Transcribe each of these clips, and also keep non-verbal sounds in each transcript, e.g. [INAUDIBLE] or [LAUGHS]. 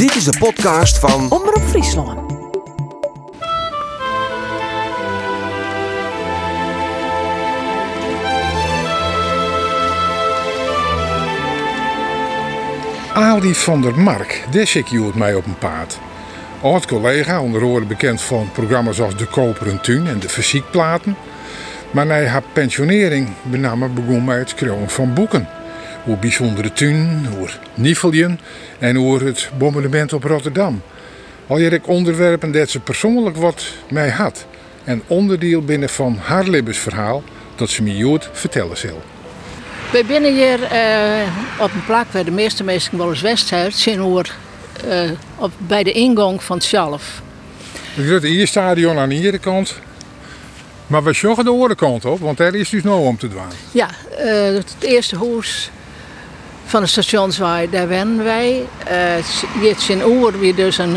Dit is de podcast van Omroep Friesland. Ali van der Mark, daar zit mij op een paard. Oud collega, onder andere bekend van programma's als De Koperen Tuin en De Fysiekplaten. Maar na haar pensionering benam begon mij het schrijven van boeken. Hoe bijzondere tuin, hoe Niveljen en hoe het bombardement op Rotterdam. Al ik onderwerpen dat ze persoonlijk wat mij had. En onderdeel binnen van haar levensverhaal dat ze me jood vertellen zal. We binnen hier eh, op een plek waar de meeste mensen wel eens west zijn, hoor, uh, op, bij de ingang van het zelf. Het grote stadion aan de ene kant, maar we joggen de andere kant op, want daar is dus nou om te dwaan. Ja, uh, het eerste huis van de stationswaai, daar wennen wij. Uh, het in Oer weer dus een,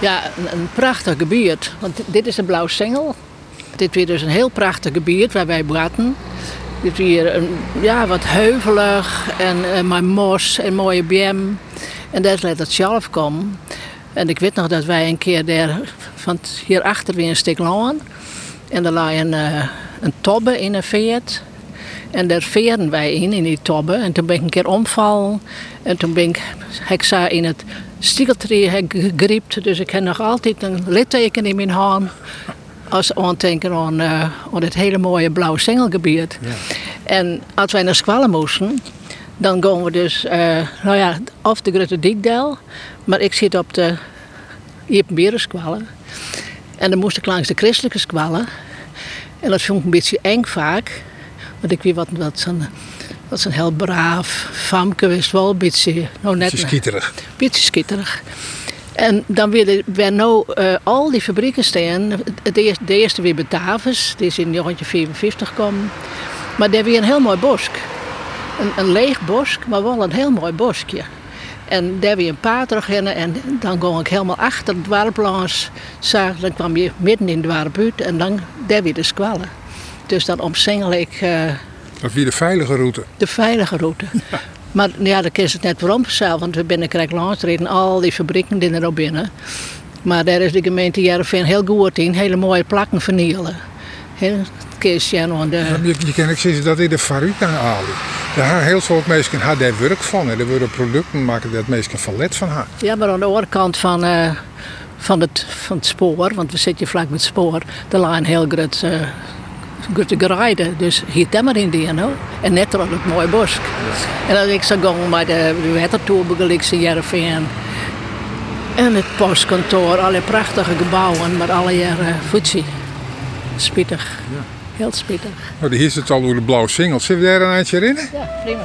ja, een, prachtig gebied. Want dit is de Blauw Singel. Dit weer dus een heel prachtig gebied waar wij braten. Dit weer een, ja, wat heuvelig en uh, maar mos en mooie biem. En daar laat het zelf komen. En ik weet nog dat wij een keer daar, van hierachter weer een stuk lang. En er lag een, een tobbe in een veert. En daar veerden wij in, in die tobbe. En toen ben ik een keer omvallen. En toen ben ik, ik in het stiegeltree gegriept. Dus ik heb nog altijd een litteken in mijn hand. Als aandenken aan, uh, aan het hele mooie blauwe singelgebied. Ja. En als wij naar Squallen moesten, dan gaan we dus, uh, nou ja, of de Grote Diekdel. Maar ik zit op de Iepenberenskwallen. En dan moest ik langs de christelijke squallen. En dat vond ik een beetje eng vaak. Want ik weet wat, wat zo'n wat zo'n heel braaf famke wist wel. Een beetje, nou net, beetje skieterig. En dan willen we nou uh, al die fabrieken staan. De eerste, de eerste weer Batavus, die is in 1954 gekomen. Maar daar weer een heel mooi bosk. Een, een leeg bosk, maar wel een heel mooi boskje. En daar weer een paar terug in en dan ging ik helemaal achter het dwarplans. Dan kwam je midden in de dwarp en dan daar weer de squallen. Dus dan omsingel ik... Uh, dat weer de veilige route? De veilige route. [LAUGHS] maar ja, dan is het net waarom zelf, want we binnen Krijk langs reden al die fabrieken die er ook binnen. Maar daar is de gemeente Jereveen heel goed in, hele mooie plakken vernielen. Kees. Je, je kan ook zeggen dat in de fabriek aan. Daar heel veel mensen haar daar werk van. Er worden producten maken dat mensen van let van haar. Ja, maar aan de andere kant van, uh, van, het, van het spoor, want we zitten vlak met het spoor, lag een heel groot, uh, grote gerijden. Dus hier temmer in die, no? en net op het mooie bos. En als ik zou gaan met de, de watertour in Jereveen. En het postkantoor, alle prachtige gebouwen, maar alle jaren voetzie. Spietig. Ja. Heel spittig. Oh, hier zit al door de blauwe singels. Zullen we daar een eindje in? Ja, prima.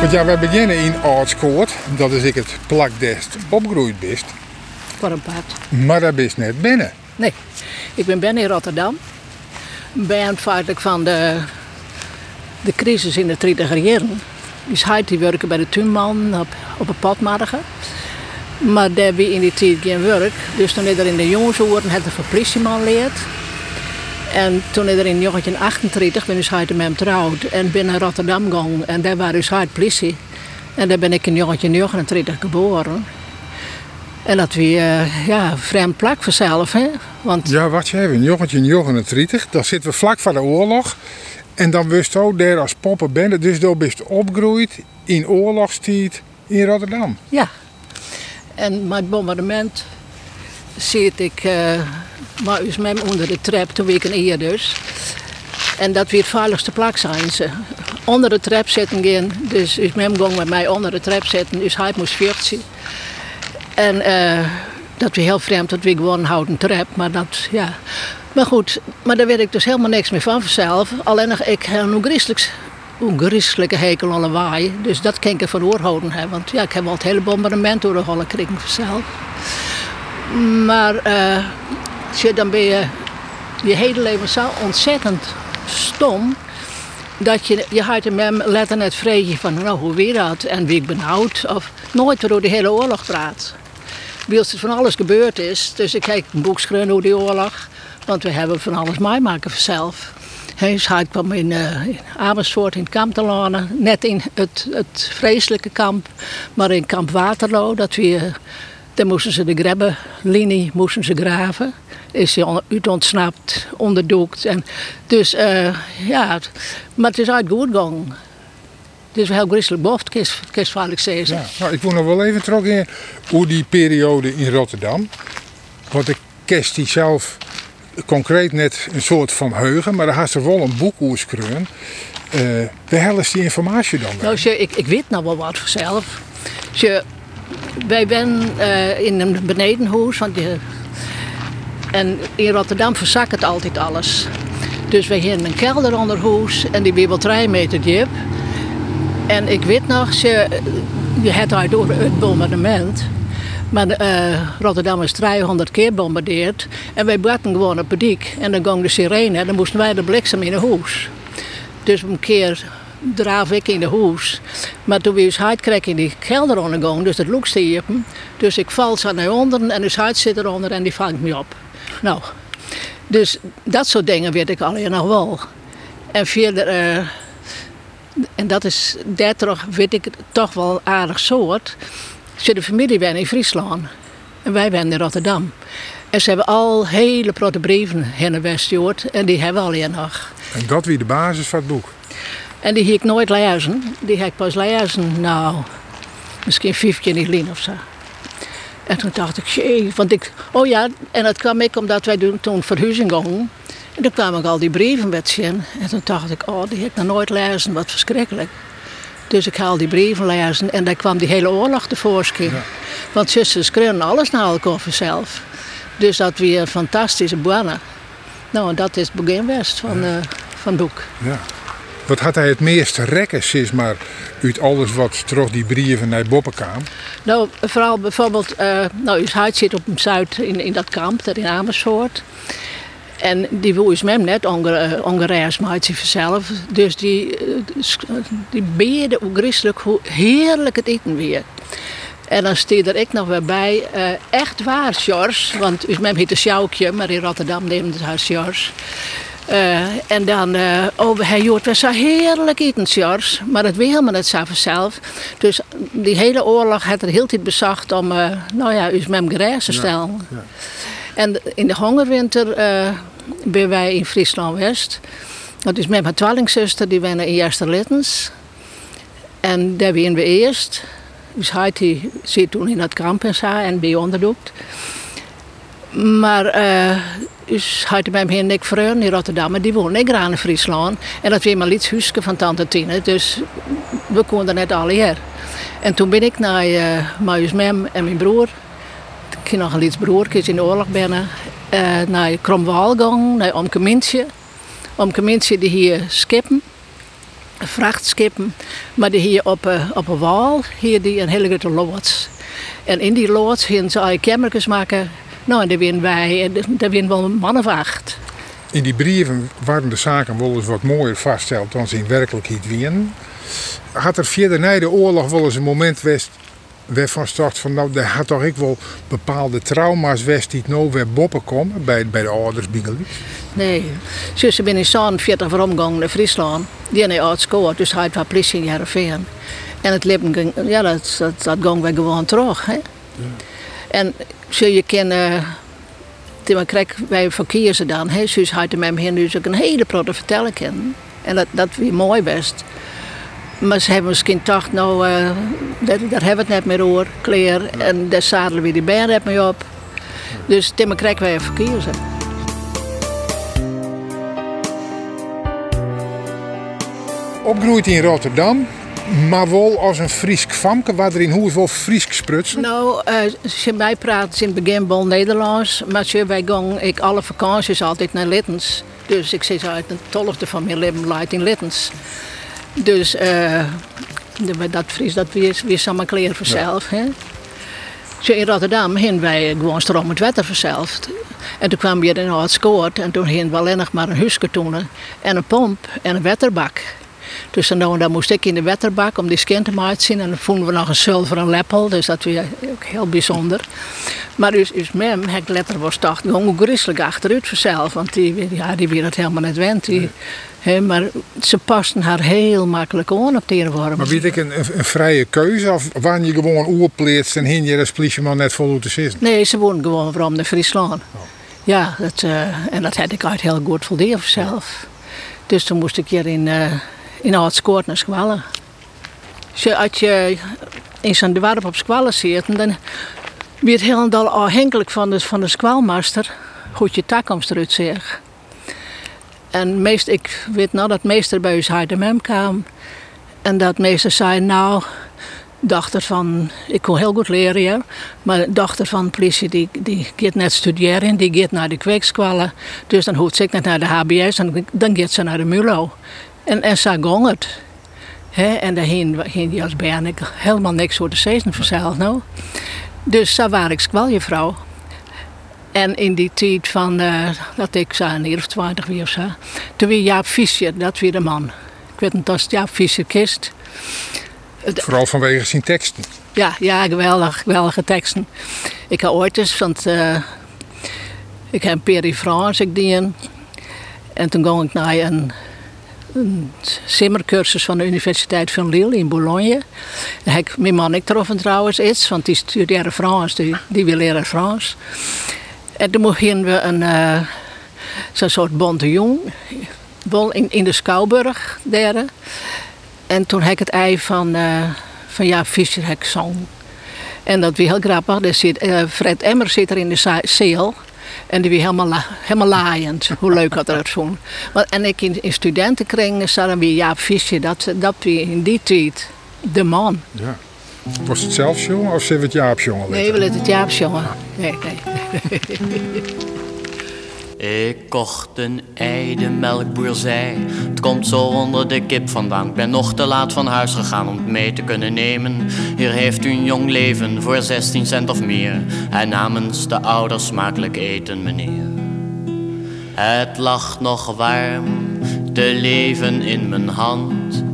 Want ja, wij beginnen in Aardskoort. Dat is ik het plakdest opgroeid best. Voor een pad. Maar daar best net binnen. Nee, ik ben binnen in Rotterdam. Ben feitelijk van de, de crisis in de 30 jaren dus hij die werken bij de tuinman op, op een padmarge. Maar daar wie in die tijd geen werk. Dus toen er in de jongensoren het politieman leerd. En toen is er in 1938 ben dus hij met hem trouwd en ben naar Rotterdam gegaan. En daar was dus hij politie. En daar ben ik in 1939 geboren. En dat weer uh, ja, vreemd plak vanzelf. Hè? Want... Ja, wat je hebt in 1939, dan zitten we vlak voor de oorlog. En dan wist je daar als poppenbende, dus daar bist opgegroeid in oorlogstijd in Rotterdam. Ja, en met bombardement zit ik uh, maar eens met onder de trap toen ik een eer dus. En dat weer het veiligste plek zijn ze. Onder de trap zitten gaan, dus is met hem met mij onder de trap zitten, dus hij moest 40. En uh, dat weer heel vreemd dat we gewoon houden trap, maar dat ja. Maar goed, maar daar weet ik dus helemaal niks meer van vanzelf. Alleen nog, ik heb een christelijk christelijke hekel aan lawaai. Dus dat kan ik van oorhouden hebben. Want ja, ik heb al het hele bombardement door de holle kregen vanzelf. Maar uh, dan ben je je hele leven zo ontzettend stom. Dat je, je houdt hem letten net vreetje van nou, hoe weer dat en wie ik benauwd. Of nooit door de hele oorlog praat. Wie er van alles gebeurd is. Dus ik kijk een boek over die oorlog. Want we hebben van alles meemaken vanzelf. Hij hij kwam in, uh, in Amersfoort in het kamp te. Net in het, het vreselijke kamp, maar in kamp Waterloo. Dat we, daar moesten ze de grebbenlinie moesten ze graven. Is hij uit ontsnapt, onderdoekt. En, dus uh, ja, maar het is uit goed gegaan. Het is wel heel grisselijk boft, ik zeggen. Ja, nou, ik wil nog wel even terug in hoe die periode in Rotterdam. Want ik kerst die zelf concreet net een soort van heugen, maar daar had ze wel een boek oerskreun. Uh, eh, waar helst die informatie dan Nou, je, ik, ik weet nou wel wat vanzelf. Je, wij zijn uh, in een benedenhuis, want en in Rotterdam verzakt het altijd alles. Dus wij hebben een kelder onder en die wel drie meter diep. En ik weet nog, je, je hebt daar door het bombardement. Maar uh, Rotterdam is 300 keer bombardeerd. En wij baten gewoon op dik. En dan ging de sirene en dan moesten wij de bliksem in de huis. Dus een keer draaf ik in de huis. Maar toen ons hart kregen in die kelder ondergaan, dus dat lookste hier. Dus ik val zo naar onder en dus hart zit eronder en die vangt me op. Nou, dus dat soort dingen weet ik alleen nog wel. En verder, uh, en dat is, daardoor weet ik toch wel aardig soort. De familie woont in Friesland en wij wonen in Rotterdam. En ze hebben al hele grote brieven in Westjoord en die hebben we alleen nog. En dat wie de basis van het boek? En die heb ik nooit lezen. Die heb ik pas lezen, nou, misschien vijf keer niet lien of zo. En toen dacht ik, jee, want ik, oh ja, en dat kwam ik omdat wij toen verhuizing gingen. En toen kwamen al die brieven met zien. En toen dacht ik, oh, die heb ik nog nooit lezen, wat verschrikkelijk. Dus ik haal die brieven lezen en daar kwam die hele oorlog tevoorschijn. Ja. Want zusters kregen alles naar elkaar zelf. Dus dat weer fantastische banen. Nou, en dat is het begin van, ja. uh, van het boek. Ja. Wat had hij het meest rekken, sinds maar uit alles wat terug die brieven naar boven kwam? Nou, vooral bijvoorbeeld, uh, nou, uw huid zit op het zuid in, in dat kamp, daar in Amersfoort. En die wil is met net ongereisd met zichzelf. Dus die, eh, die beerde hoe christelijk, hoe heerlijk het eten weer. En dan stier er ik nog weer bij, echt waar, Sjors. Want u met heet een Sjoukje, maar in Rotterdam neemt het huis Sjors. Uh, en dan, uh, oh, hij joort weer zo heerlijk eten, Sjors. Maar dat wil helemaal niet zo vanzelf. Dus die hele oorlog had er heel tijd bezacht om, uh, nou ja, u met hem gereisd te stellen. Ja, ja. En in de hongerwinter ben wij in Friesland-West. Dat is met mijn tweelingzuster, die wonen in Jasterlittens. En daar waren we eerst. Dus hij zit toen in het kamp en zo en bij onderdoekt. Maar uh, dus hij met mij en ik vrienden in Rotterdam, die wonen ik in Friesland. En dat was maar iets huisje van tante Tine, dus we konden net alle hier. En toen ben ik naar uh, mijn mem en mijn broer ik heb nog een iets broertjes in de oorlog binnen. Uh, naar Kromwaal gegaan, naar Omke Mintje. Omke Mintje die hier skippen. Vrachtskippen. Maar die hier op, uh, op een wal, hier die een hele grote loods. En in die loods gingen ze al kamertjes maken. Nou, daar winnen wij, en daar winnen wel acht. In die brieven waren de zaken wel eens wat mooier vastgesteld dan ze in werkelijkheid winnen. Had er verder na de oorlog wel eens een moment geweest werd van start van nou, daar had toch ik wel bepaalde trauma's west die nou weer boppen komen bij, bij de ouders Bingelies? Nee, zussen ben in 47 voor omgang naar Friesland. Die hebben oud scoort, dus hij was politie in Heerenveen. En het leven ging, ja, dat, dat, dat ging we gewoon terug. Hè? Ja. En zo je kennen, krijg wij verkeer dan, hè, had met hem dus ook een hele protte vertellen kennen. En dat, dat weer mooi best. Maar ze hebben misschien gedacht, nou, uh, daar, daar, hebben we het net meer over, kleer. En daar zadelen we die band net mee op. Dus krijgen wij verkiezen. Opgroeid in Rotterdam, maar wel als een Friesk famke, waar er in wel Friesk sprutsen? Nou, uh, ze mij praten in het begin wel Nederlands, maar wij gaan ik alle vakanties altijd naar Littens. Dus ik zit uit een tolfde van mijn leven in Littens. Dus uh, dat Fries, dat weer, weer samen kleren vanzelf. Ja. Zo in Rotterdam hingen wij gewoon stroom het wetter vanzelf. En toen kwam je in het scoort en toen hingen we alleen nog maar een huiskartonnen en een pomp en een wetterbak. Dus dan, dan moest ik in de wetterbak om die skin te maken. En dan vonden we nog een zilveren leppel, dus dat was ook heel bijzonder. Maar dus, dus mem, het letter was toch gewoon grisselijk achteruit vanzelf. Want die, ja, die weer het helemaal net wend. Die, maar ze pasten haar heel makkelijk aan op tegenwoordig. Maar weet ik een, een, vrije keuze? Of waren je gewoon oerpleetst en hing je als politieman net voluit te zitten? Nee, ze woonden gewoon waarom naar Friesland. Oh. Ja, dat, uh, en dat had ik uit heel goed voldaan zelf. Dus toen moest ik hier in, uh, in Oudskoort naar Squallen. Als je, als je in zo'n dorp op Squallen zit, dan werd het helemaal afhankelijk van de, van de squalmaster hoe je toekomst eruit zegt. En meest, ik weet nou dat meester bij ons HDMM kwam. En dat meester zei, nou, dochter van, ik kon heel goed leren, ja, maar dochter van de politie die, die gaat net studeren, die gaat naar de kweekskwallen. Dus dan hoeft ze niet naar de HBS, en dan gaat ze naar de MULO. En, en zo ging het. en daar ging die als ben ik helemaal niks voor de season vanzelf nou. Dus zo was ik vrouw. En in die tijd van, uh, dat ik zei, een of twintig of zo. Toen weer Jaap Fischer, dat weer de man. Ik weet niet als Jaap Fischer kist. Vooral vanwege zijn teksten. Ja, ja geweldig, geweldige teksten. Ik heb ooit eens, want uh, ik heb Peri Frans, ik die En toen ging ik naar een, een simmercursus van de Universiteit van Lille in Boulogne. Ik mijn man ik getroffen trouwens iets, want die studeerde Frans, die, wil leren Frans. En toen mochten we een uh, zo'n soort bonte jong in, in de Schouwburg daar. En toen heb ik het ei van, uh, van ja, Fischer. En dat was heel grappig. Zit, uh, Fred Emmer zit er in de zeel. En die was helemaal, la, helemaal laaiend. Hoe leuk had dat vond. En ik in, in studentenkringen zat dan weer Jaap Fischer. Dat, dat wie in die tijd de man. Ja. Was het zelfs jongen of ze het Jaap jongen? Nee, we het Jaap jongen. Nee, nee. Ik kocht een ei, de melkboer zei Het komt zo onder de kip vandaan. Ik ben nog te laat van huis gegaan om het mee te kunnen nemen. Hier heeft u een jong leven voor 16 cent of meer. En namens de ouders smakelijk eten meneer. Het lag nog warm te leven in mijn hand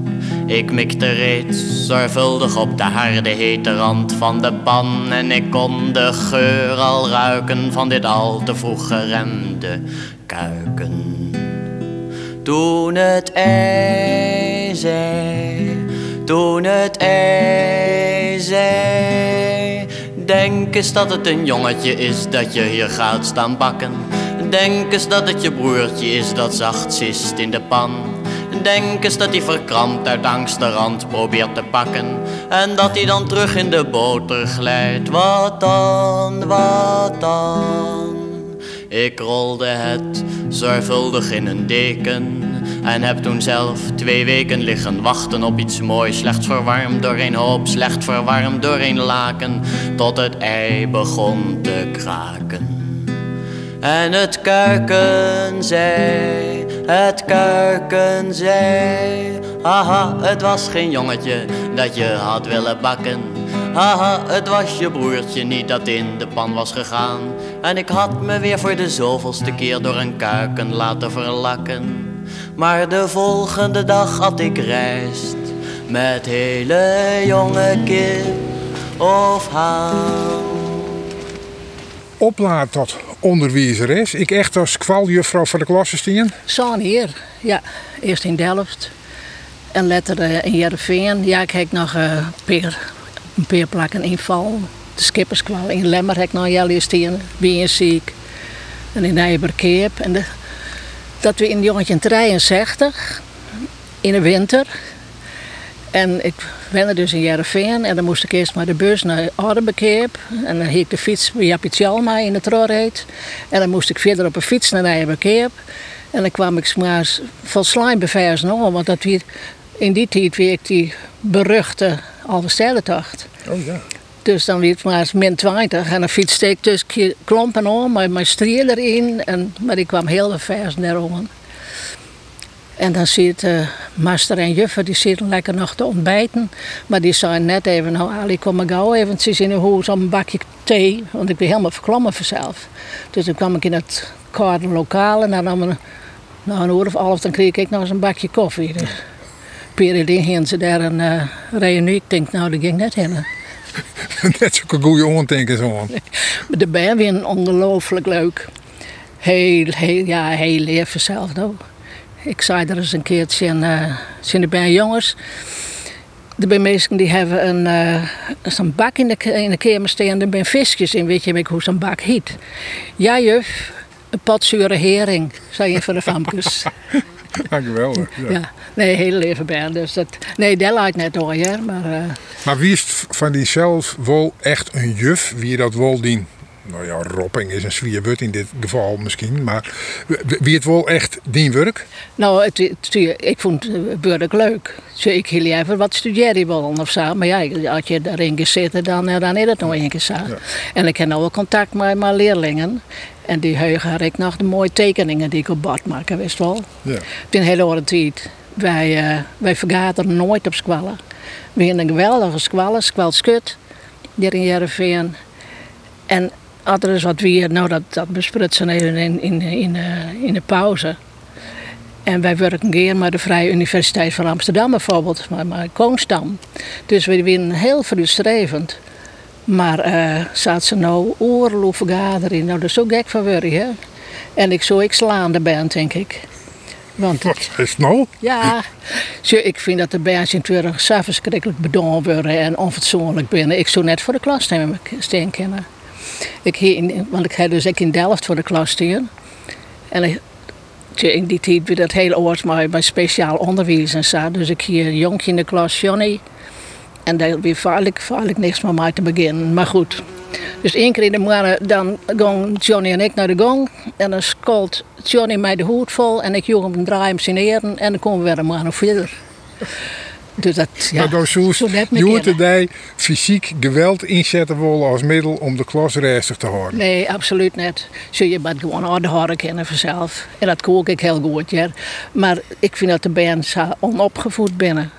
ik mikte reeds zorgvuldig op de harde hete rand van de pan. En ik kon de geur al ruiken van dit al te vroeg geremde kuiken. Toen het ei zei, toen het ei zei Denk eens dat het een jongetje is dat je hier gaat staan bakken. Denk eens dat het je broertje is dat zacht zist in de pan Denk eens dat hij verkrampt uit angst de rand probeert te pakken En dat hij dan terug in de boter glijdt Wat dan, wat dan? Ik rolde het zorgvuldig in een deken en heb toen zelf twee weken liggen wachten op iets moois. Slecht verwarmd door een hoop, slecht verwarmd door een laken. Tot het ei begon te kraken. En het kuiken zei, het kuiken zei. Haha, het was geen jongetje dat je had willen bakken. Haha, het was je broertje niet dat in de pan was gegaan. En ik had me weer voor de zoveelste keer door een kuiken laten verlakken. Maar de volgende dag had ik rijst met hele jonge kip of haan. Oplaad tot onderwijzeres. Ik echt als kwaljuffrouw voor de klasse stien? Zo'n hier, ja. Eerst in Delft en later uh, in Jereveen. Ja, ik heb nog peer, een paar plakken inval. De skipperskwal in Lemmer heb ik nog jaren stien. Ziek. En in Nijberkeep. En dat we in jongetje 63 in de winter. En ik wende dus in Jereveen en dan moest ik eerst maar de bus naar Oudenbekeep. En dan hiek ik de fiets bij Jappie Tjalma in het Rorreed. En dan moest ik verder op een fiets naar Nijenbekeep. En dan kwam ik maar van slijmbeversen om, want dat weer, in die tijd weer ik die beruchte Alversterretocht. Oh ja. Dus dan werd het maar min 20 en dan fietste ik dus klompen om, met mijn striel erin. En, maar ik kwam heel vers daarom. En dan zit de master en juffer, die zitten lekker nog te ontbijten. Maar die zeiden net even, nou Ali, kom maar gauw eventjes in de huis om een bakje thee. Want ik ben helemaal verklommen vanzelf. Dus dan kwam ik in het koude lokaal en dan nam een, nou, een uur of half, dan kreeg ik nog eens een bakje koffie. Dus periode gaan ze daar een uh, reunie. Ik denk, nou, dat ging net heen. [LAUGHS] net zo'n goede ondenken zo. De band weer ongelooflijk leuk. Heel, heel, ja, heel lief zelf. Nou. Ik zei er eens een keertje in, uh, zijn de jongens. Er zijn mensen die hebben een, uh, zo'n bak in de, in de kamer staan. Er zijn visjes in, weet je hoe zo'n bak heet. Ja, juf, een pot zure hering, zei een van de famkes. Ja, geweldig. Ja. ja. Nee, heel leven band. Dus dat, nee, dat lijkt net door, ja. Maar, uh... maar wie is van die zelf wel echt een juf? Wie dat wel dient? Nou ja, ropping is een zwierbut in dit geval misschien, maar wie het wel echt dien werk? Nou, het, ik vond het beurlijk leuk. Ik heel even wat studeer je wel of zo, maar ja, als je daarin zitten, dan, eh, dan is het nog een keer zo. En ik heb nou wel contact met mijn leerlingen. En die heugen ik nog de mooie tekeningen die ik op bad maken, wist wel. Ja. Het een hele oude tijd. Wij, uh, wij vergaderen nooit op squallen. We hebben een geweldige squallen, squalskut, hier in Jereveen. En er is wat weer, nou dat, dat besprutsen even in, in, in, in de pauze. En wij werken keer met de Vrije Universiteit van Amsterdam bijvoorbeeld, maar, maar Koonstam. Dus we zijn heel frustrerend. Maar uh, zat ze nou oorlog vergadering, nou dat is zo gek van hè. En ik zou ik slaande ben, denk ik. Want Wat is nou? Ja, ik vind dat de mensen in zo verschrikkelijk bedoeld worden en onfatsoenlijk binnen. Ik zou net voor de klas steen kennen. Ik in, want ik ga dus ik in Delft voor de klas staan. En ik, in die tijd werd dat heel oud maar bij speciaal onderwijs en zo. Dus ik hier een jonkje in de klas, Johnny. En daar weer vaarlijk, vaarlijk niks meer mee te beginnen. Maar goed. Dus één keer in de maand dan gaan Johnny en ik naar de gang. En dan scolt Johnny mij de hoed vol. En ik joeg hem draai hem signeren. En dan komen we weer een of verder. Dus dat, ja, maar dan je fysiek geweld inzetten willen als middel om de klas rustig te houden? Nee, absoluut niet. Zul je maar gewoon houden kennen vanzelf. En dat kook ik heel goed, ja. Maar ik vind dat de band onopgevoed binnen.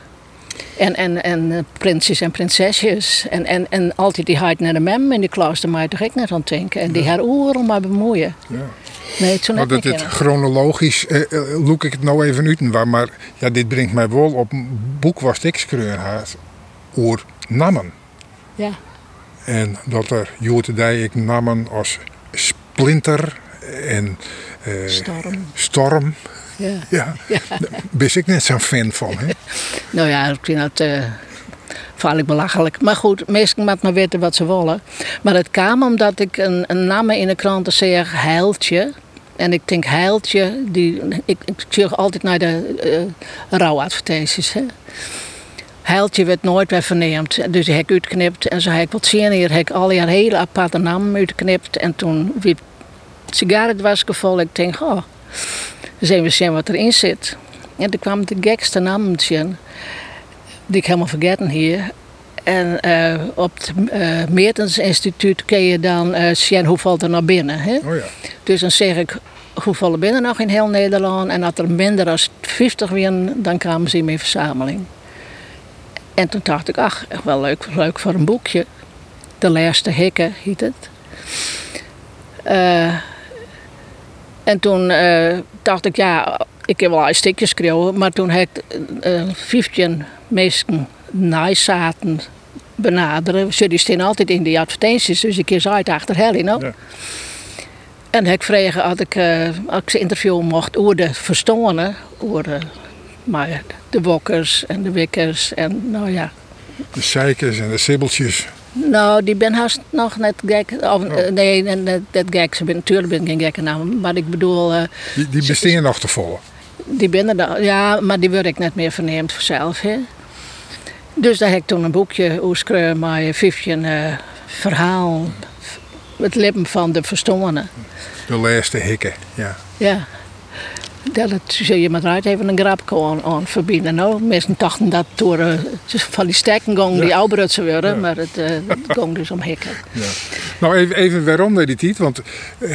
En, en, en eh, prinsjes en prinsesjes. En, en, en altijd die hart naar de mem in de klas, daar moet je niet aan denken. En die haar oren maar bemoeien. Ja. Nee, het zo net dat dit chronologisch, eh, eh, look ik het nou even uit. Waar, maar ja, dit brengt mij wel op een boek wat ik. Oer Nammen. Ja. En dat er Jote ik Nammen als Splinter en eh, Storm. Storm. Ja. ja. ja. Daar ik net zo'n fan van. Hè? [LAUGHS] nou ja, ik vind dat uh, vaarlijk belachelijk. Maar goed, meesten moeten maar weten wat ze willen. Maar het kwam omdat ik een, een naam in de krant zeg, Heiltje. En ik denk, Heiltje, die, ik, ik altijd naar de uh, rouwadvertenties. Hè. Heiltje werd nooit weer verneemd. Dus heb ik uitgeknipt. En zo heb ik wat zien hier, heb ik al die hele aparte namen uitgeknipt. En toen wie het sigaren was gevolgd, ik denk, oh, eens even zien wat erin zit. En toen kwam de gekste naam die ik helemaal vergeten hier. En uh, op het uh, Meertens Instituut kun je dan uh, zien hoeveel er naar binnen. Hè? Oh ja. Dus dan zeg ik hoeveel er binnen nog in heel Nederland. En als er minder dan 50 winnen, dan kwamen ze in mijn verzameling. En toen dacht ik, ach, wel leuk, leuk voor een boekje. De laatste hekken heet het. en toen dacht ik, ja, ik heb wel een stukje geschreven, maar toen heb ik uh, 15 mensen zaten benaderen. Ze die staan altijd in die advertenties, dus ik keer uit achter Helly. Nou. Ja. En ik vroeg als ik, uh, als ik ze interviewen mocht over de verstonen, over de, maar de wokkers en de wikkers en nou ja. De zeikers en de sibbeltjes. Nou, die ben haast nog net gek. Of, oh. Nee, net, net gek. Ze ben, natuurlijk ben ik geen gekke naam. Maar ik bedoel... Uh, die die bestaan nog te volgen? Die binnen dan, ja, maar die word ik net meer verneemd vanzelf. Hè. Dus daar heb ik toen een boekje over met 15 uh, verhaal. Het lippen van de verstommenen. De laatste hikken, ja. Ja. Dat zul je maar eruit even een grap aan, aan verbinden. Nou, mensen dachten dat door uh, van die stekken gong die ouderutsen worden, maar het, uh, ging dus om hikken. Ja. Nou, even, even waarom die tijd, want uh,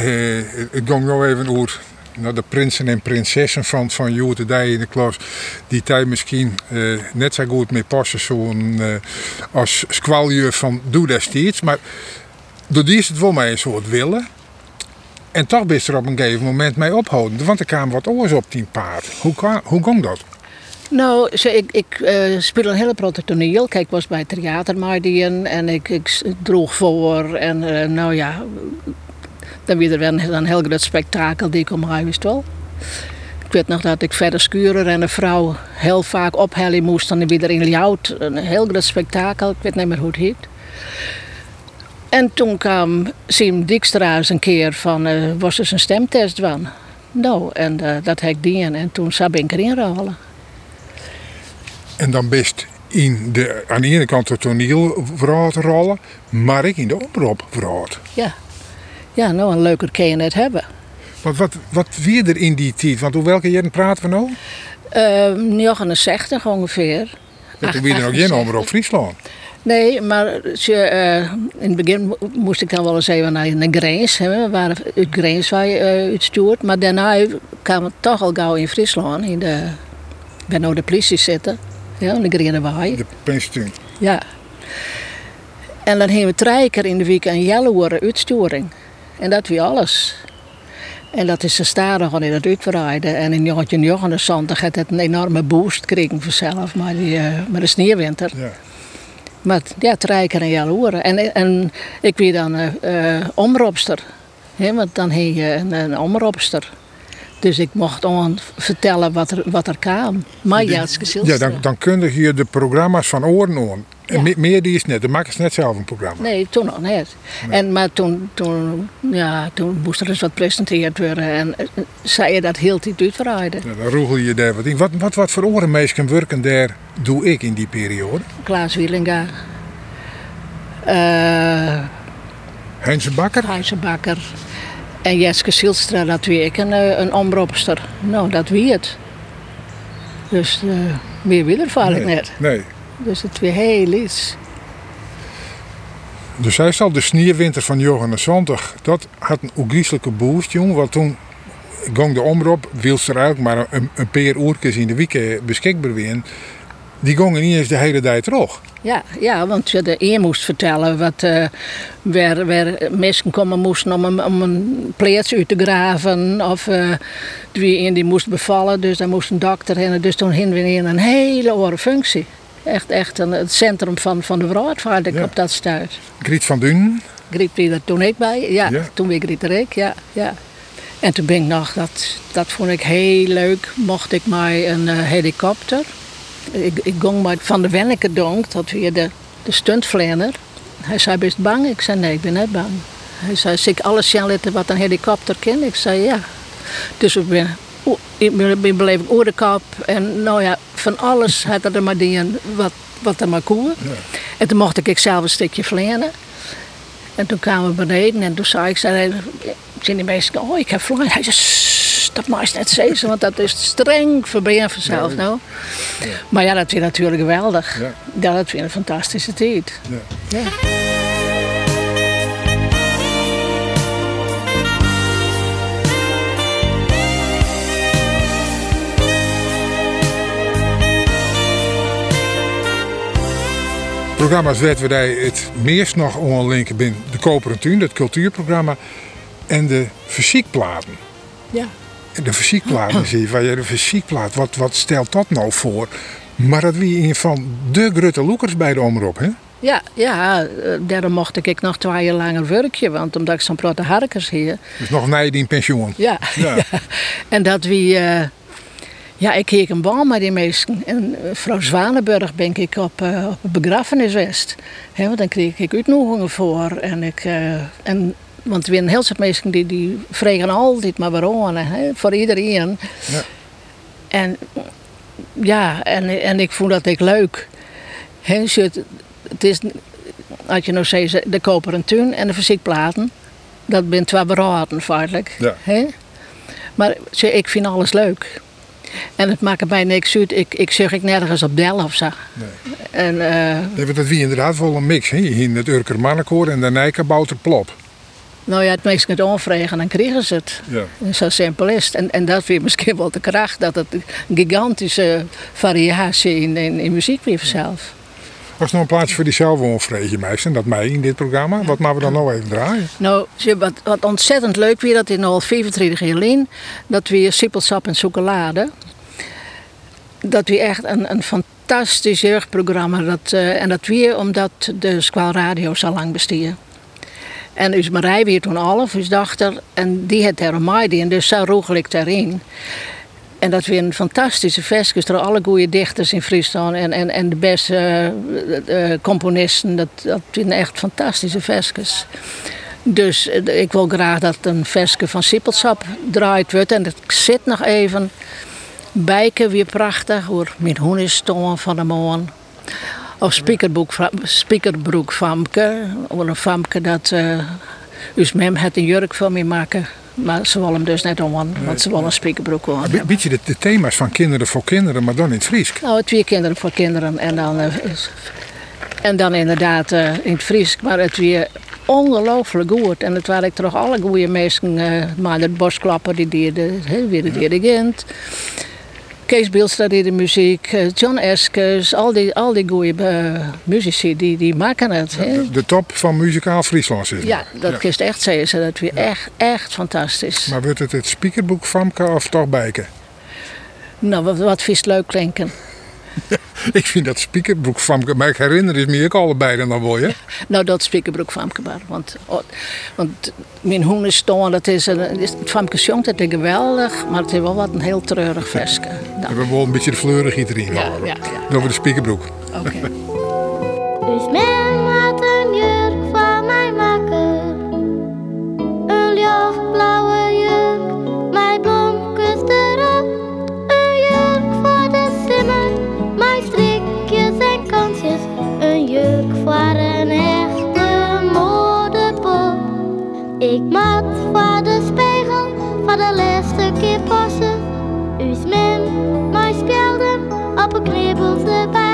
het ging nou even over nou, de prinsen en prinsessen van, van Jood de in de klas, die tijd misschien uh, net zo goed mee passen zo'n uh, als squalje van doe destijds. Maar door die is het wel mij een soort willen. En toch is er op een gegeven moment mee ophouden, want er kwam wat oors op die paard. Hoe, hoe ging dat? Nou, ik, ik eh, speel een hele grote. Kijk, ik was bij het theatermaardien en ik, ik droeg voor. En eh, nou ja, dan weer er wel een, heel groot spektakel die ik om mij wist wel. Ik weet nog dat ik verder skuren en een vrouw heel vaak ophellen moest. Dan weer in Ljout. Een heel groot spektakel. Ik weet niet meer hoe het heet. En toen kwam Sim Dijkstra eens een keer van, eh, was er een stemtest van? Nou, en eh, dat heb ik dien en toen zou ik erin rollen. En dan best in de, aan de ene kant de toneelverhaal te rollen, maar ik in de omroep verhaal. Ja. Ja, nou, een leuker kan je net hebben. Want wat, wat weer er in die tijd? Want hoe welke jaren praten we nou? Uh, 69 ongeveer. Dat toen weer er nog geen omroep Friesland. [LAUGHS] Nee, maar ze, eh, in het begin mo- moest ik dan wel eens even naar, naar Greens. Hè. We waren uit waar je eh, uitstuurd. Maar daarna kwam het toch al gauw in Friesland. In de, ik ben nou de politie zitten. Ja, in de Grene Waai. De pensioen. Ja. En dan hebben we drie keer in de week een Jelloer uitsturing. En dat wie alles. En dat is de stadig in het uitbreiden. En in 1979 had het een enorme boost gekregen vanzelf. Maar, die, eh, met de sneeuwwinter. Ja. Maar ja, drie keer een Jelloer. En, en ik weer dan omropster. Hè, want dan heb je een, een omropster. Dus ik mocht gewoon vertellen wat er, wat er kwam. Maar ja, Ja, dan, dan kun je de programma's van oren aan. En Ja. me- meer die is net. Dan maken ze net zelf een programma. Nee, toen nog niet. En, maar toen, toen, ja, toen moest er eens wat presenteerd worden. En eh, zei je dat heel tijd uitverraaide. Ja, dan roegel je daar wat in. Wat, wat, wat voor orenmeesken werken daar doe ik in die periode? Klaas Wielinga. eh Heinze Bakker? Gijze Bakker. En Jeske Silstra, dat wie ik een, eh, een omropster. Nou, dat wie het. Dus eh, meer wil er vaak nee. net. nee. Dus het weer heel iets. Dus hij zal de sneeuwwinter van Johannes Zondag, dat had een ogrieselijke boost, jong. Want toen ging de omroep, wils er ook maar een, een paar uurtjes in de week beschikbaar weer. Die gingen niet eens de hele dag terug. Ja, ja, want je de eer moest vertellen wat, eh waar, waar mensen komen moesten om een, om een plaats uit te graven. Of eh wie die moest bevallen, dus daar moest een dokter heen. Dus toen hingen we in een hele oren functie. Echt, echt een, het centrum van, van de vrouwvaart Ja. op dat stuit. Griet van Dunen, Griet wie er toen ik bij? Ja, Ja. toen weer Griet ik, ja, ja. En toen ben ik nog, dat, dat vond ik heel leuk, mocht ik mij een eh, helikopter. Ik, ik ging met Van de Wenneke donk, dat weer de, de. Hij zei, best bang? Ik zei, nee, ik ben net bang. Hij zei, zie ik alles zien laten wat een helikopter kan? Ik zei, ja. Dus ik ben, o- ik ben, beleefd oorkap en nou ja, van alles had er maar dingen wat, wat er maar kon. En toen mocht ik zelf een stukje vlenen. En toen kwamen we beneden en toen zei ik, zei, zijn die mensen, oh ik heb vleien. Hij zei, "Sst, dat mag je net zeggen, want dat is streng ben vanzelf nou. Maar ja, dat vind ik natuurlijk geweldig. Ja. Ja, dat vind ik een fantastische tijd. Ja. Programma's werd wij het meest nog onlinken binnen de Koperen Tuin, dat cultuurprogramma, en de fysiekplaten. Ja. En de fysiekplaten zie je, ja, de fysiekplaat, wat, wat stelt dat nou voor? Maar dat wie een van de grote loekers bij de omroep, hè? Ja, ja, eh, daarom mocht ik nog twee jaar langer werken, want omdat ik zo'n grote harkers hier. Dus nog na je die pensioen. Ja. Ja. [LAUGHS] ja. En dat wie, eh, ja, ik keek een bal met die mensen. En eh, vrouw Zwanenburg ben ik op, eh op een begrafenis geweest. Hè, want dan kreeg ik uitnodigingen voor. En ik, eh, en, want er zijn heel veel mensen die, die vregen altijd maar waarom, hè, voor iedereen. Ja. En ja, en, en ik vond dat ik leuk. Je het, het is, als je nou zegt, de koperen tuin en de fysiekplaten, dat zijn twee beraden feitelijk. Ja. Hè? Maar ik vind alles leuk. En het maakt mij niks uit. Ik, ik zeg ik nergens op del of zo. Nee. En eh, Nee, dat wie inderdaad wel een mix, hè? In het Urker Mannenkoor en de Nijkabouter Plop. nou ja, het meesten het aanvregen, dan kregen ze het. Ja. En Zo simpel is het. En, en dat vind ik misschien wel de kracht, dat het een gigantische variatie in, in, in muziek weer zelf. Was nog een plaatsje voor die zelfwoonvreetje meisje, dat mij in dit programma? Wat maar we dan nou even draaien? Nou, wat, wat ontzettend leuk weer, dat in al 35 jaar geleden, dat weer sippelsap en chocolade. dat wie echt een, een fantastisch jeugdprogramma. Dat, uh, en dat weer omdat de Squal Radio zo lang bestier. En dus Marij weer toen half, dus dochter, en die had er een en dus zo roegel ik daarin. En dat weer een fantastische festjes door alle goede dichters in Friesland en, en, en de beste uh, componisten. Dat, dat zijn echt fantastische festjes. Dus ik wil graag dat een versje van Sippelsap draait wordt. En dat zit nog even. Bijken weer prachtig, hoor. Met hoenistongen van de morgen. Of spiekerbroek, spiekerbroek Famke. Of een Famke dat... Dus mem het een jurk voor me maken. Maar ze willen hem dus net om, want ze willen een spiekerbroek aan. Een beetje de, de, thema's van kinderen voor kinderen, maar dan in het Fries. Nou, twee kinderen voor kinderen en dan, uh, en dan inderdaad uh, in het Fries. Maar het weer ongelooflijk goed. En het waren toch alle goede mensen. Uh, maar de bosklapper die deed, weer de dirigent. Kees Bielstra deed de muziek, eh, John Eskes, al die, al die goede uh, muzici die, die maken het. De, de, top van muzikaal Friesland is Ja, dat ja. echt zeggen. Dat weer ja. echt, echt fantastisch. Maar wordt het het speakerboek Famke of toch bijken? Nou, wat, wat vies leuk klinken. [LAUGHS] ik vind dat spiekerbroek Famke, maar ik herinner is me ook allebei dan wel je. [LAUGHS] nou, dat spiekerbroek Famke maar. Want, oh, want mijn hoenenston, dat is een, het Famke Jong, dat is geweldig, maar het is wel wat een heel treurig versje. Nou. We hebben wel een beetje de fleurigheid erin ja, ja, ja, Over de spiekerbroek. Oké. [LAUGHS] Okay. Ik mat voor de spiegel, voor de laatste keer passen. Men, mijn spelden, op een knibbel erbij.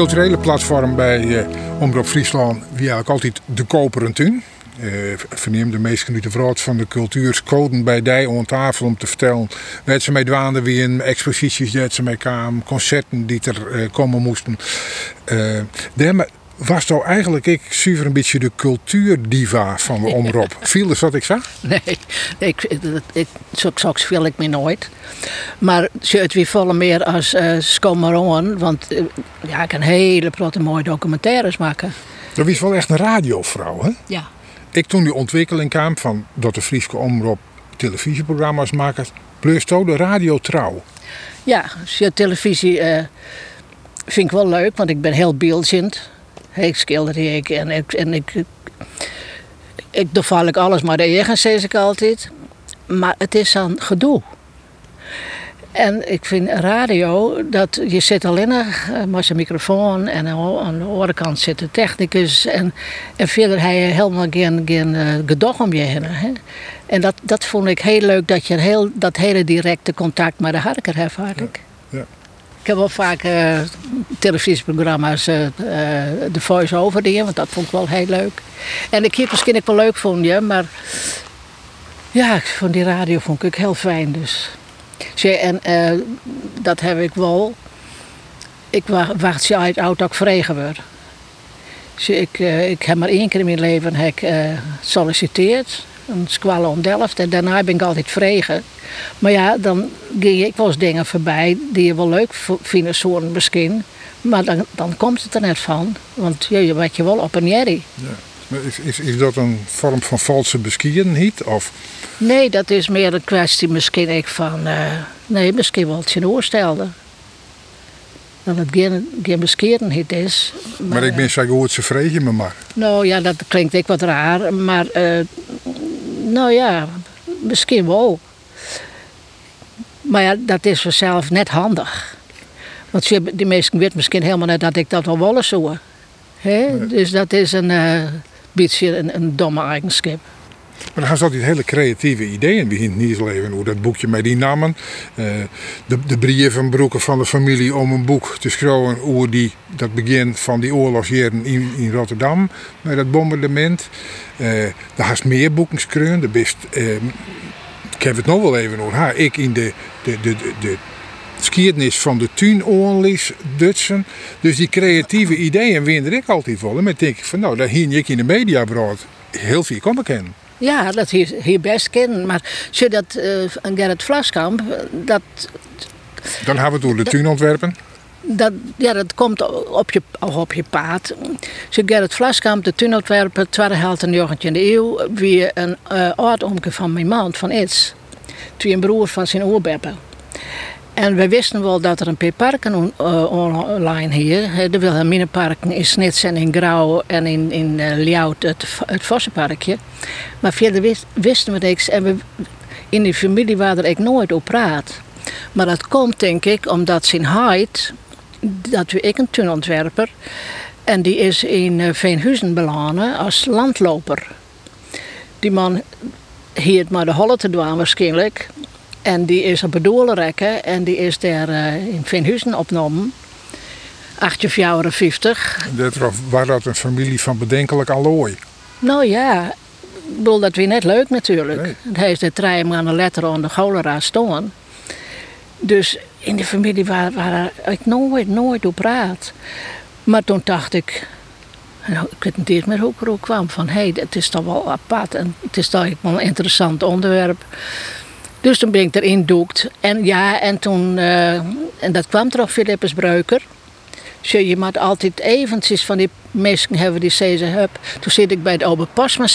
Culturele platform bij uh, Omroep Friesland wie eigenlijk altijd de koperen tuin. Uh, verneem de meest genieten van de cultuurscoden bij die aan tafel om te vertellen wat ze mee dwaanden wie in exposities dat ze mee kwamen, concerten die er uh, komen moesten. Uh, was toch eigenlijk ik zuiver een beetje de cultuurdiva van de [LAUGHS] omroep. Viel dus wat ik zag? Nee, ik, ik, speel ik me nooit. Maar het weer volle meer als uh, Skomaron, want uh, ja, ik kan hele grote mooie documentaires maken. Dat was wel echt een radiovrouw, hè? Ja. Ik toen die ontwikkeling kwam van dat de Friese omroep televisieprogramma's maken, plus de radio trouw. Ja, televisie uh, vind ik wel leuk, want ik ben heel beeldzend. Ik schilder ik en ik, en ik, ik doe vaak alles maar de eigen, zeg ik altijd. Maar het is aan gedoe. En ik vind radio, dat je zit alleen uh, met je microfoon en aan de andere kant zit de technicus. En, en verder heb je helemaal geen, geen uh, om je heen. Hè? En dat, dat vond ik heel leuk, dat je heel, dat hele directe contact met de harker hebt, had ik. Ik heb wel vaak uh, televisieprogramma's, uh, de voice-over dingen, want dat vond ik wel heel leuk. En ik heb misschien ook wel leuk vond je, maar ja, van die radio vond ik heel fijn. Dus. En dat heb ik wel. Ik wacht je uit oud ook vregen word. Ik, uh, ik heb maar één keer in mijn leven heb uh, solliciteerd. Een squalle om Delft. En daarna ben ik altijd vregen. Maar ja, dan ging ik wel eens dingen voorbij die je wel leuk vinden, zo'n misschien. Maar dan, dan komt het er net van. Want je weet je wel op een jerry. Ja. Is, is, is dat een vorm van valse beskiedenheid? Of? Nee, dat is meer een kwestie misschien ik van... Uh, nee, misschien wel het je voorstelde. Dat het geen, geen beskiedenheid is. Maar, maar ik ben zo goed, ze vregen me maar. Nou ja, dat klinkt ik wat raar. Maar uh, nou ja, misschien wel. Maar ja, dat is vanzelf net handig. Want die mensen weten misschien helemaal net dat ik dat wel willen zo. Nee. Dus dat is een... Uh, beetje een, een domme eigenschap. Maar dan gaan ze hele creatieve ideeën begint niet leven. Hoe dat boekje met die namen. Uh, de, de brievenbroeken van de familie om een boek te schrijven. Hoe die, dat begin van die oorlogsjaren in, in Rotterdam. Met dat bombardement. Uh, daar haast meer boeken. De best, ik heb het nog wel even over. Ik in de, de, de, de, geschiedenis van de tuinoorlis Dutsen. Dus die creatieve ideeën winder ik altijd wel. En dan denk ik van nou, daar hier ik in de media brood heel veel komen kennen. Ja, dat hier, hier best kennen. Maar zie dat uh, een Gerrit Vlaskamp, dat... Dan hebben we het over de tuinontwerpen. Dat, ja, dat komt op je, op je paad. Zo Gerrit Vlaskamp, de tuinontwerper, tweede helft in de 19e eeuw, wie een uh, oud van mijn man, van Its. Twee een broer van zijn oerbeppen. En we wisten wel dat er een paar parken uh, online hier. De Wilhelminaparken in Snits en in Grauw en in, in uh, Ljout het, het Vossenparkje. Maar verder wisten we niks. En we, in die familie waren ik nooit op praat. Maar dat komt denk ik omdat zijn Heid, dat we ik een tuinontwerper. En die is in uh, Veenhuizen belangen als landloper. Die man hier maar de holle te doen waarschijnlijk. En die is op Bedoelenrekken en die is daar uh, in Vinhuizen opgenomen. 50. Dat was dat een familie van bedenkelijk allooi? Nou ja, ik bedoel, dat weer net leuk natuurlijk. Nee. Hij is de trein aan de letter aan de cholera staan. Dus in de familie waar, waar ik nooit, nooit op praat. Maar toen dacht ik, nou, ik weet niet meer hoe ik erop kwam. Van hé, hey, het is toch wel apart en het is toch wel een interessant onderwerp. Dus toen ben ik erin doekt. En ja, en toen, uh, en dat kwam toch Philippus Breuker. je moet altijd eventjes van die mensen hebben die zeggen, hup. Toen zit ik bij het Ober Pasma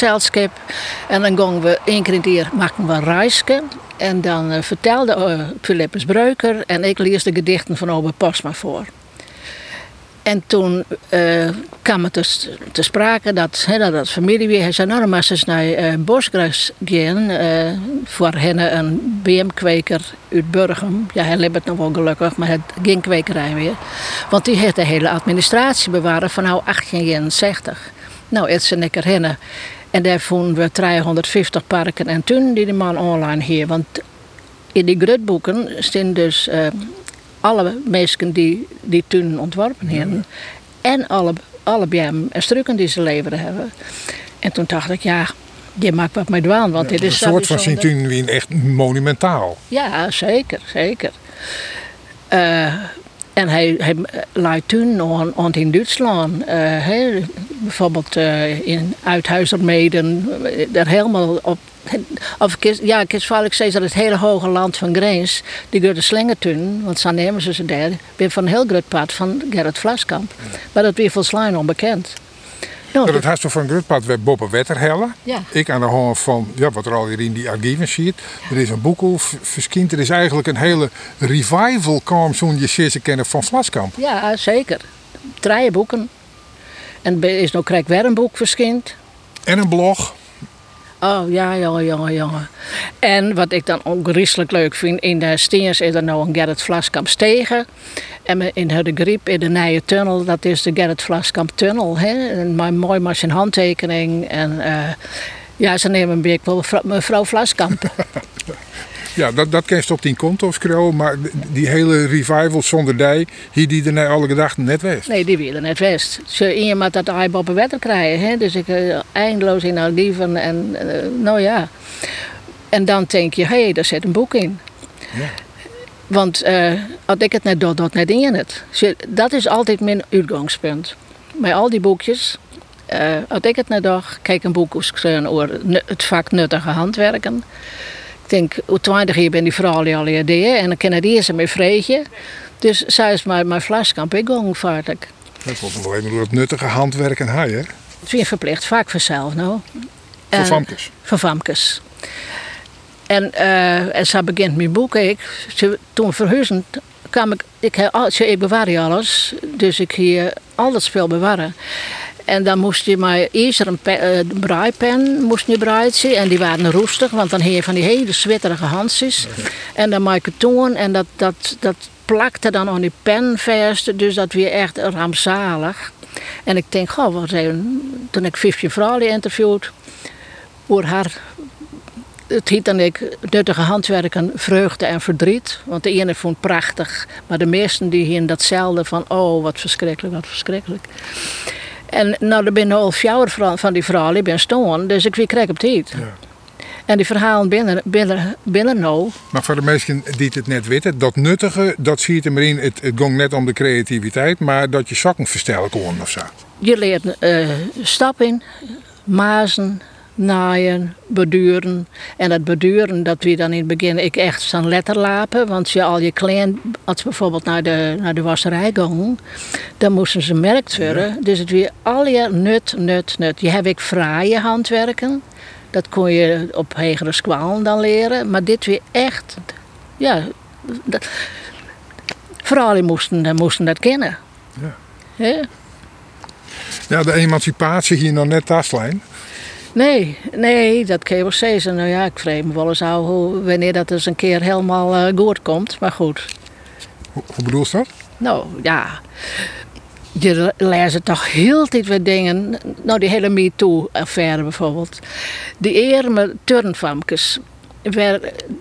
En dan gingen we één keer in het jaar maken we een reisje. En dan uh, vertelde uh, Philippus Breuker en ik lees de gedichten van Ober Pasma voor. En toen uh, kwam het dus te sprake dat, he, dat het familie weer... Zei, nou naar uh, Bosgras gaan. Uh, voor hen een BM-kweker uit Burgum. Ja, hij leeft nog wel gelukkig, maar het ging kwekerij weer. Want die heeft de hele administratie bewaren van nou 1860. Nou, het zijn ik er En daar vonden we 350 parken en toen die de man online hier. Want in die grutboeken staan dus alle mensen die, die toen ontworpen hebben. En alle, alle BM en strukken die ze leveren hebben. En toen dacht ik, ja, je maakt wat mee dwaan. Want dit is een soort van Sint-Tunwien echt monumentaal. Ja, zeker, zeker. Uh, en hij, hij laat toen nog in Duitsland, uh, he, bijvoorbeeld uh, in Uithuizermeden, daar helemaal op of ja, ik is vaak zeggen dat het hele hoge land van Greens, die de slingertun, want zo nemen ze ze daar, weer van een heel groot pad van Gerrit Vlaskamp. Maar dat weer volgens onbekend. Nou, dat toch van een pad bij Boppe Wetterhelle. Ja. Ik aan de hand van ja, wat er al hier in die archieven ziet. Er is een boek verschijnt. Er is eigenlijk een hele revival kwam zo'n je kennen van Vlaskamp. Ja, zeker. Drie boeken. En er is nog krijg weer een boek verschijnt. En een blog. Oh ja, jongen, jongen, jongen. En wat ik dan ook griezelig leuk vind, in de Steens is er nou een Gerrit Vlaskamp stegen. En in de griep in de nieuwe tunnel, dat is de Gerrit Vlaskamp tunnel. Hè? En maar mooi met zijn handtekening. En uh, ja, ze nemen een beetje mevrouw Vlaskamp. [LAUGHS] Ja, dat, dat ken je op die konto schreeuwen, maar die hele revival zonder die, hier die er alle gedachten net west. Nee, die willen net west. Ze iemand dat hij op een wetter krijgen, hè? dus ik uh, eindeloos in haar lieven en uh, nou ja. En dan denk je, hé, hey, daar zit een boek in. Ja. Want uh, als ik het net doe, dat net in het. Dat is altijd mijn uitgangspunt. Met al die boekjes, als ik het net doe, kijk een boek over het vak nuttige handwerken. Ik denk, hoe twintig jaar ben die vrouw al ideeën en dan kan het eerst mee vreetje. Dus zij is mijn, mijn flaskamp ik gang vaartig. Dat was wel even door het nuttige handwerken hij, hè? Het is weer verplicht, vaak vanzelf, nou. Voor famkes? Voor famkes. En, uh, en zo begint mijn boek. Ik, toen verhuizen kwam ik, ik, ik bewaar alles, dus ik hier al dat spel bewaren. En dan moest je maar eerst een, braaipen moest je braaien. En die waren roestig, want dan heb je van die hele zwitterige handjes. En dan maak je toen en dat, dat, dat plakte dan aan die pen vast. Dus dat weer echt rampzalig. En ik denk, goh, wat toen ik Vivje Vrouwen interviewd, voor haar het heet dan ik nuttige handwerken, vreugde en verdriet. Want de ene vond prachtig, maar de meesten die hier datzelfde van, oh wat verschrikkelijk, wat verschrikkelijk. En nou, er ben al vier van die vrouwen, ik ben staan, dus ik weer krijg op tijd. Ja. En die verhalen binnen, binnen, binnen nou. Maar voor de mensen die het net weten, dat nuttige, dat zie je erin. Het, het ging net om de creativiteit, maar dat je zakken verstellen kon of zo. Je leert uh, stappen, mazen, naaien, beduren. En dat beduren, dat we dan in het begin ik echt zo'n letter lapen. Want je al je klein, als bijvoorbeeld naar de, naar de wasserij gaan, dan moesten ze merkt worden. Dus het weer al je nut, nut, nut. Je hebt ik fraaie handwerken. Dat kon je op hegere squalen dan leren. Maar dit weer echt, ja, dat, vooral moesten, moesten dat kennen. Ja. ja. Ja, de emancipatie hier nog net tastlijn. Nee, nee, dat kan je wel zeggen. Nou ja, ik vrees me wel eens hoe, wanneer dat eens een keer helemaal uh, goed komt. Maar goed. Hoe, hoe bedoel je dat? Nou, ja. Je leest toch heel tijd weer dingen. Nou, die hele MeToo-affaire bijvoorbeeld. Die arme turnfamkes.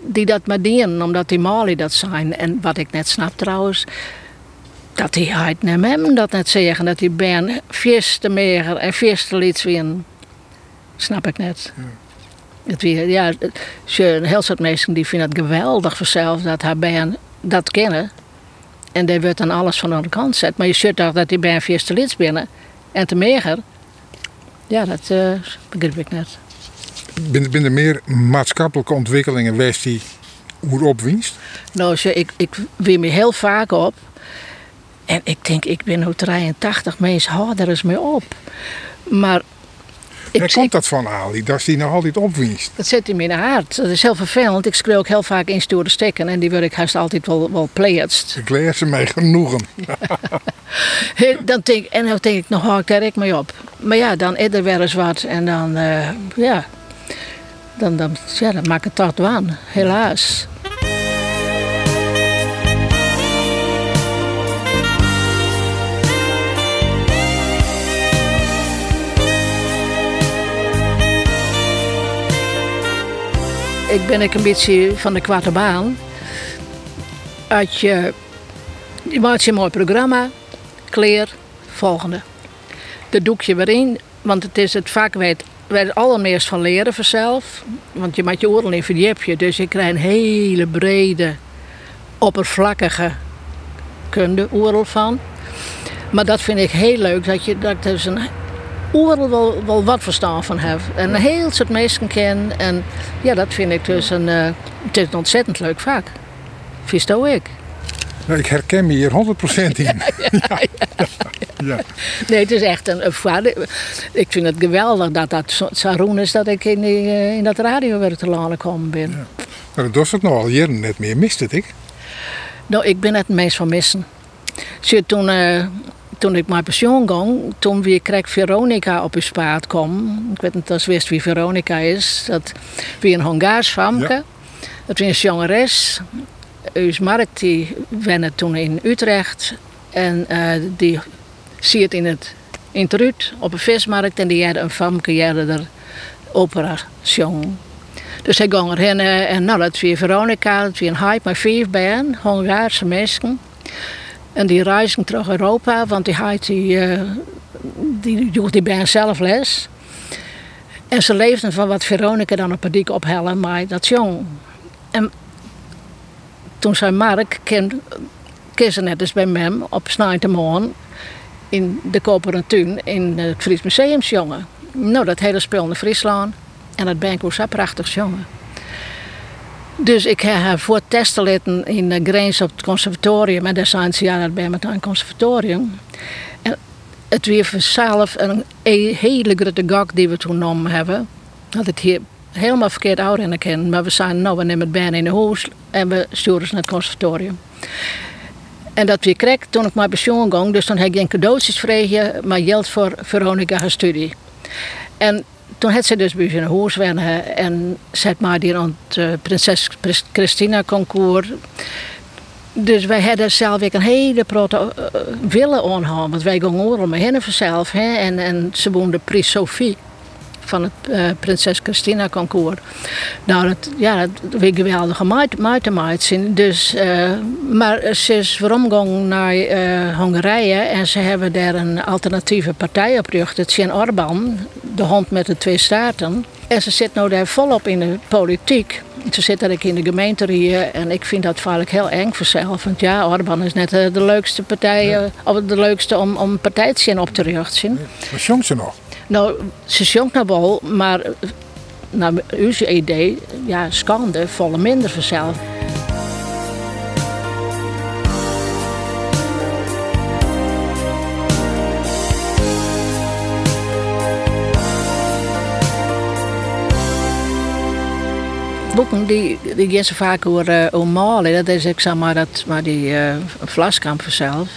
Die dat maar dienen, omdat die Mali dat zijn. En wat ik net snap trouwens dat die uit naar hem dat net zeggen. Dat die ben vies te meer en vies te liet winnen. Snap ik net. Ja. Het weer, ja, een heel soort mensen die vinden het geweldig vanzelf dat haar band dat kennen. En die wordt dan alles van de kant zet. Maar je ziet toch dat die band vierste lids binnen. En te meer. Ja, dat uh, begrijp ik net. Binnen er meer maatschappelijke ontwikkelingen west die hoe opwinst? Nou, ik, ik weer me heel vaak op. En ik denk, ik ben nu 83, mensen houden er eens mee op. Maar Waar komt dat van, Ali? Dat die nog altijd opwinst? Dat zit in mijn hart. Dat is heel vervelend. Ik schreeuw ook heel vaak in stoere steken en die wil ik haast altijd wel, wel pleegst. Ik leer ze mij genoegen. [LAUGHS] dan denk, en dan denk ik, nog hou ik daar ik mee op. Maar ja, dan is er weer eens wat en dan, uh, ja, dan, dan, ja, dan maak ik het toch aan, helaas. Ik ben ik een beetje van de kwarte baan. Je, je maakt een mooi programma, kleer, volgende. Dat doe je weer in, want het is het vak waar het allermeest van leren vanzelf. Want je maakt je oren in verdiep dus je krijgt een hele brede, oppervlakkige kunde van. Maar dat vind ik heel leuk, dat je dat dus een overal wel, wel wat verstaan van heb. En een heel soort mensen ken. En ja, dat vind ik dus een, uh, het is een ontzettend leuk vak. Vies ik. Nou, ik herken me hier 100% in. [LAUGHS] Ja, ja, Nee, het is echt een, een Ik vind het geweldig dat dat zo is dat ik in, die, uh, in dat radiowerk te laten komen ben. Ja. Maar dat was het nog al jaren net meer. Miste ik? Nou, ik ben het meest van missen. Toen... Uh, toen ik mijn pensioen ging, toen weer kreeg Veronica op uw spaat kwam. Ik weet niet als wist wie Veronica is. Dat wie een Hongaars famke. Ja. Dat was een jongeres. Uw markt die wenne toen in Utrecht. En eh, die zie het in het in het Ruud op een vismarkt. En die hadden een famke, die hadden er opera zong. Dus hij ging erheen eh, en nou, dat was Veronica, dat was een hype met vijf band, Hongaarse mensen. En die reizen terug Europa, want die die, eh, die joeg die zelf les. En ze leefden van wat Veronica dan op een dik ophellen, maar dat jong. En toen zei Mark, ze net eens bij mem op Snijtemorgen in de Koperen Tuin in het Fries Museum jongen. Nou, dat hele spel in Friesland. En dat ben ik ook prachtig jongen. Dus ik heb haar voor testen laten in de Greens op het conservatorium. En daar zijn ze, ja, dat ben met conservatorium. En het weer vanzelf een e- hele grote gok die we toen genomen hebben. Dat het hier helemaal verkeerd oud in kennen. Maar we zijn nou, we nemen het bijna in de huis en we sturen ze naar het conservatorium. En dat weer kreeg toen ik mijn pensioen ging. Dus toen heb ik geen cadeautjes vregen, maar geld voor Veronica haar studie. En toen had ze dus bij een huis en zet maar die aan het eh, Prinses Christina concours. Dus wij hadden zelf ook een hele grote uh, willen aanhouden. Want wij gingen overal met hen vanzelf. Hè? En, en ze woonde Pries Sophie van het uh, Prinses Christina concours. Nou, dat, ja, dat weer geweldige meid zien. Dus, uh, maar ze is veromgegaan naar uh, Hongarije en ze hebben daar een alternatieve partij opgericht. Het is Orban, de hond met de twee staten. En ze zit nou daar volop in de politiek. Ze zit daar in de gemeente hier en ik vind dat vaak heel eng voor zelf. Want ja, Orban is net de leukste partij, ja. of de leukste om, om partijtje op te richten. Wat ze nog? Nou, ze zong nou wel, maar naar uw idee, ja, schande, volle minder vanzelf. boeken die, die ze vaak over, uh, over malen. Dat is ik zeg maar, dat, maar die uh, vlaskamp vanzelf.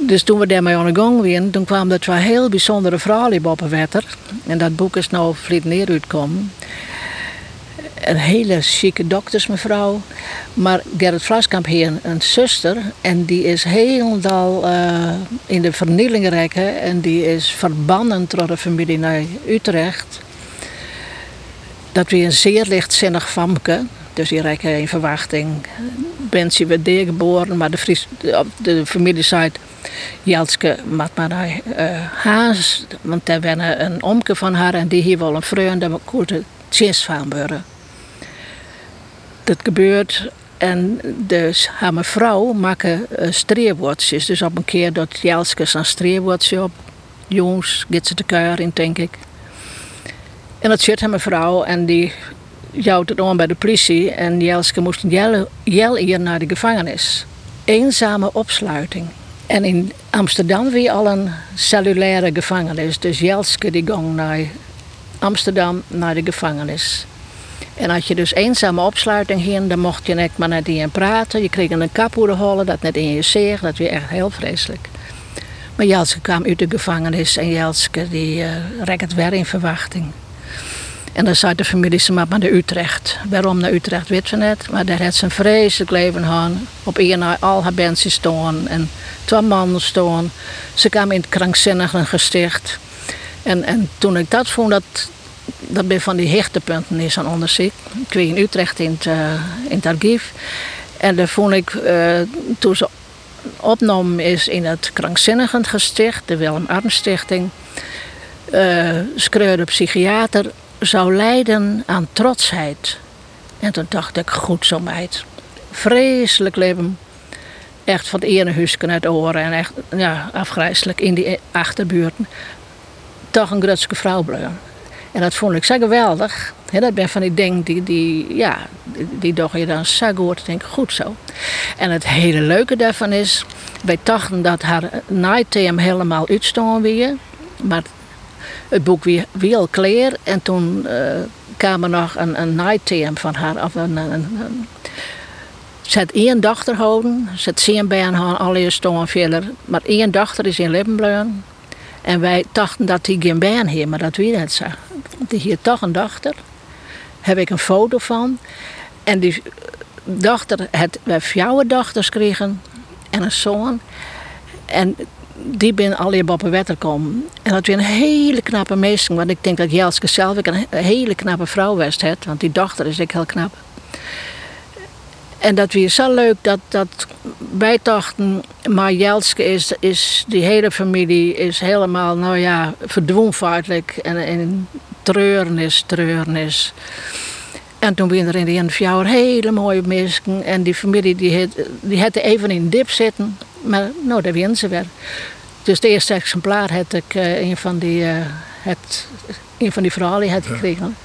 Dus toen we daarmee aan de gang waren, toen kwam er twee heel bijzondere verhalen op wetter. En dat boek is nou vliet neer uitgekomen. Een hele chique doktersmevrouw. Maar Gerrit Vlaskamp heeft een, zuster. En die is helemaal uh, in de vernieling rekken. En die is verbannen door de familie naar Utrecht. Dat weer een zeer lichtzinnig famke. Dus die rekken in verwachting. Bentje werd daar geboren, maar de, Fries, de familie zei... Jelske met maar uh, Haas, want daar wennen een omke van haar en die hier wel een vreugde, en daar kon tjens van worden. Dat gebeurt en dus haar mevrouw maken uh, streerwoordjes. Dus op een keer dat Jelske zijn streerwoordje op. Jongens, gaat ze de kuier in, denk ik. En dat zit haar mevrouw en die jouwt het aan bij de politie. En Jelske moest jel, jel hier naar de gevangenis. Eenzame opsluiting. En in Amsterdam weer al een cellulaire gevangenis. Dus Jelske die ging naar Amsterdam naar de gevangenis. En als je dus eenzame opsluiting ging, dan mocht je net maar net in praten. Je kreeg een kaphoedenholle, dat net in je zeer. Dat weer echt heel vreselijk. Maar Jelske kwam uit de gevangenis en Jelske die uh, rekt weer in verwachting. En dan zei de familie ze maar naar Utrecht. Waarom naar Utrecht weet we net. Maar daar had ze een vreselijk leven aan. Op na al haar mensen staan en twee mannen staan. Ze kwamen in het krankzinnige gesticht. En, en toen ik dat vond, dat, dat ben van die hechtepunten is aan onderzoek. Ik weet in Utrecht in het, uh, in het archief. En daar vond ik, uh, toen ze opgenomen is in het krankzinnigen gesticht, de Willem Arn Stichting, uh, schreeuwde psychiater zou lijden aan trotsheid. En toen dacht ik, goed zo meid. Vreselijk leven. Echt van het ene naar het oren. En echt ja, afgrijzelijk in die achterbuurten. Toch een grutske vrouw blijven. En dat vond ik zo geweldig. Dat ben van die dingen die, die, ja, die, doch je dan zo hoort. denk goed zo. En het hele leuke daarvan is... wij dachten dat haar nighttime helemaal uitstonden weer. Maar het boek weer, al klaar. En toen uh, kwam er nog een, een night van haar. Of een, een, Ze had één dochter houden. Ze had zien bij haar alle staan verder. Maar één dochter is in leven En wij dachten dat hij geen baan heeft, maar dat weet het zo. Die hier toch een dochter. Heb ik een foto van. En die dochter, het, wij vier dochters kregen en een zoon. En die ben alle op een wetter komen. En dat weer een hele knappe meester. Want ik denk dat Jelske zelf een hele knappe vrouw was. Want die dochter is ik heel knap. En dat weer zo leuk dat, dat wij dachten, maar Jelske is, is, die hele familie is helemaal, nou ja, verdwoenvaartelijk en, en treurnis. En toen ben er in de ene hele mooie mensen. En die familie die had, die had even in dip zitten. Maar nou, daar winnen ze weer. Dus het eerste exemplaar had ik uh, een, van die, uh, het, een van die verhalen had gekregen.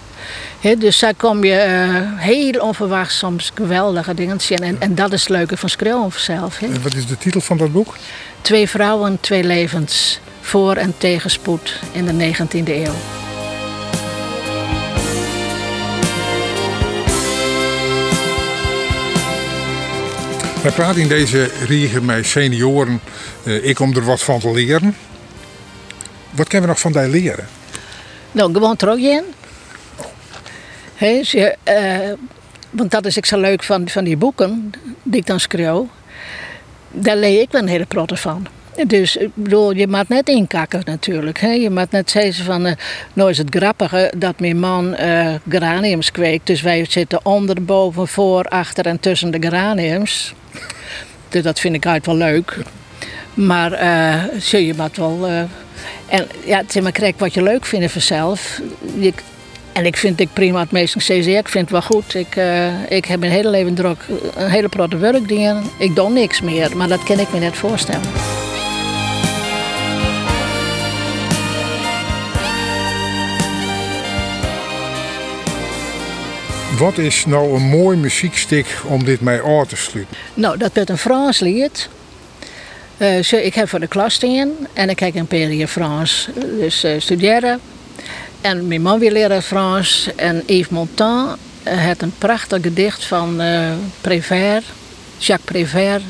He, dus daar kom je uh, heel onverwacht soms geweldige dingen zien. En, en dat is het leuke van Skrill zelf. En wat is de titel van dat boek? Twee vrouwen, twee levens. Voor- en tegenspoed in de 19e eeuw. Wij praten in deze riegen met senioren. Uh, ik om er wat van te leren. Wat kunnen we nog van die leren? Nou, gewoon terug He, uh, want dat is ik zo leuk van, van die boeken die ik dan schreeuw. Daar leer ik wel een hele protte van. Dus ik bedoel, je moet net inkakken natuurlijk. Hè? Je moet net zeggen van, uh, nou is het grappige dat mijn man uh, geraniums kweekt. Dus wij zitten onder, boven, voor, achter en tussen de geraniums. Dus dat vind ik uit wel leuk. Maar uh, je moet wel... en ja, het is maar krijg wat je leuk vindt vanzelf. En ik vind ik prima het meest CCR. Ik vind het wel goed. Ik, ik heb mijn hele leven druk een hele protte werkdingen. Ik doe niks meer, maar dat kan ik me net voorstellen. Wat is nou een mooi muziekstuk om dit mee aan te sluiten? Nou, dat wordt een Frans lied. Uh, ik heb voor de klas in en ik heb een periode Frans dus, uh, studeren. En mijn man wil leren Frans. En Yves Montand uh, heeft een prachtig gedicht van Prévert, Jacques Prévert,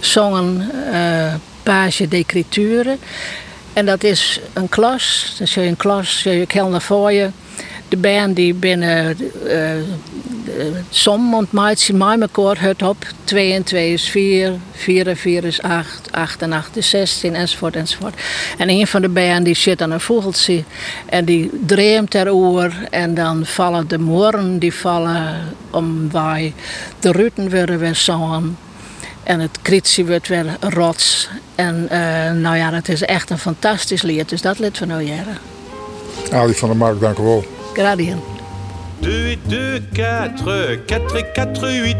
zongen Page d'écriture. En dat is een klas, dus je een klas, je kelder voor je de band die binnen uh, som ontmaakt mij elkaar het op. 2 en 2 is 4, 4 en 4 is 8, 8 en 8 is 16 enzovoort enzovoort. En een van de band die zit aan een vogeltje en die dreemt erover en dan vallen de moren die vallen om wij. De ruten worden weer zongen. En het kritsie wordt weer rots. En uh, nou ja, het is echt een fantastisch lied. Dus dat lied van jaren. Ali van der Mark, dank u wel. Gradien. 2 et 2, 4, 4 et 4, 8.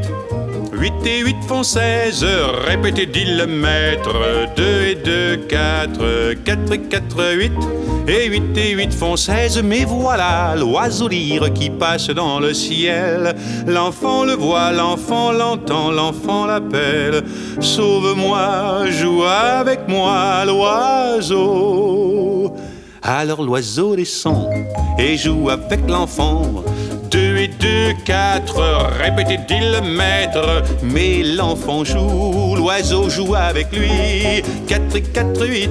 8 et 8 font 16, répétez, dit le maître. 2 et 2, 4, 4 et 4, 8. Et 8 et 8 font 16, mais voilà l'oiseau lyre qui passe dans le ciel. L'enfant le voit, l'enfant l'entend, l'enfant l'appelle. Sauve-moi, joue avec moi, l'oiseau. Alors l'oiseau descend et joue avec l'enfant. Deux et deux, quatre, répétez, dit le maître. Mais l'enfant joue, l'oiseau joue avec lui. Quatre et quatre, huit.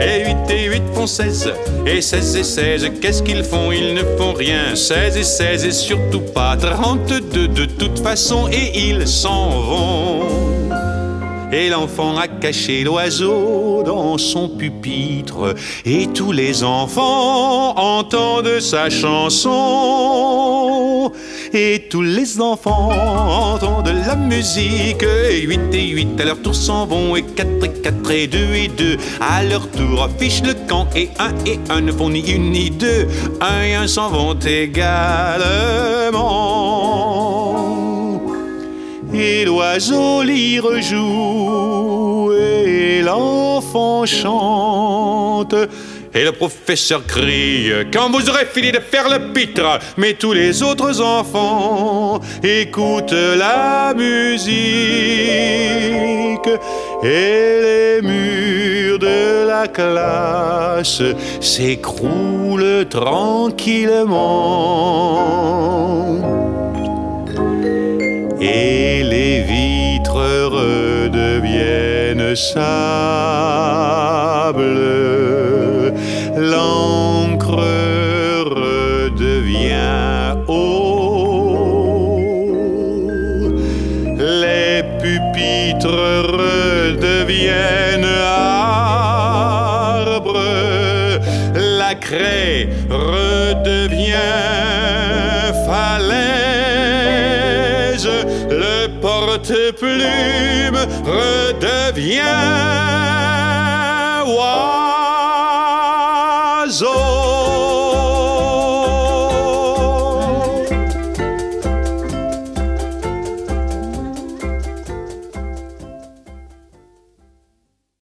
Et huit et huit font seize. Et seize et seize, qu'est-ce qu'ils font? Ils ne font rien. Seize et seize et surtout pas trente-deux de toute façon. Et ils s'en vont. Et l'enfant a caché l'oiseau dans son pupitre. Et tous les enfants entendent sa chanson. Et tous les enfants entendent la musique. Et 8 et 8 à leur tour s'en vont. Et 4 et 4 et 2 et 2 à leur tour affichent le camp. Et 1 et 1 ne font ni une ni deux. 1 et 1 s'en vont également et l'oiseau lyre joue et l'enfant chante. Et le professeur crie quand vous aurez fini de faire le pitre, mais tous les autres enfants écoutent la musique. Et les murs de la classe s'écroulent tranquillement et les vies l'encre redevienne sable. L'encre redevient eau. Les pupitres redeviennent arbres. La craie tes plumes redeviens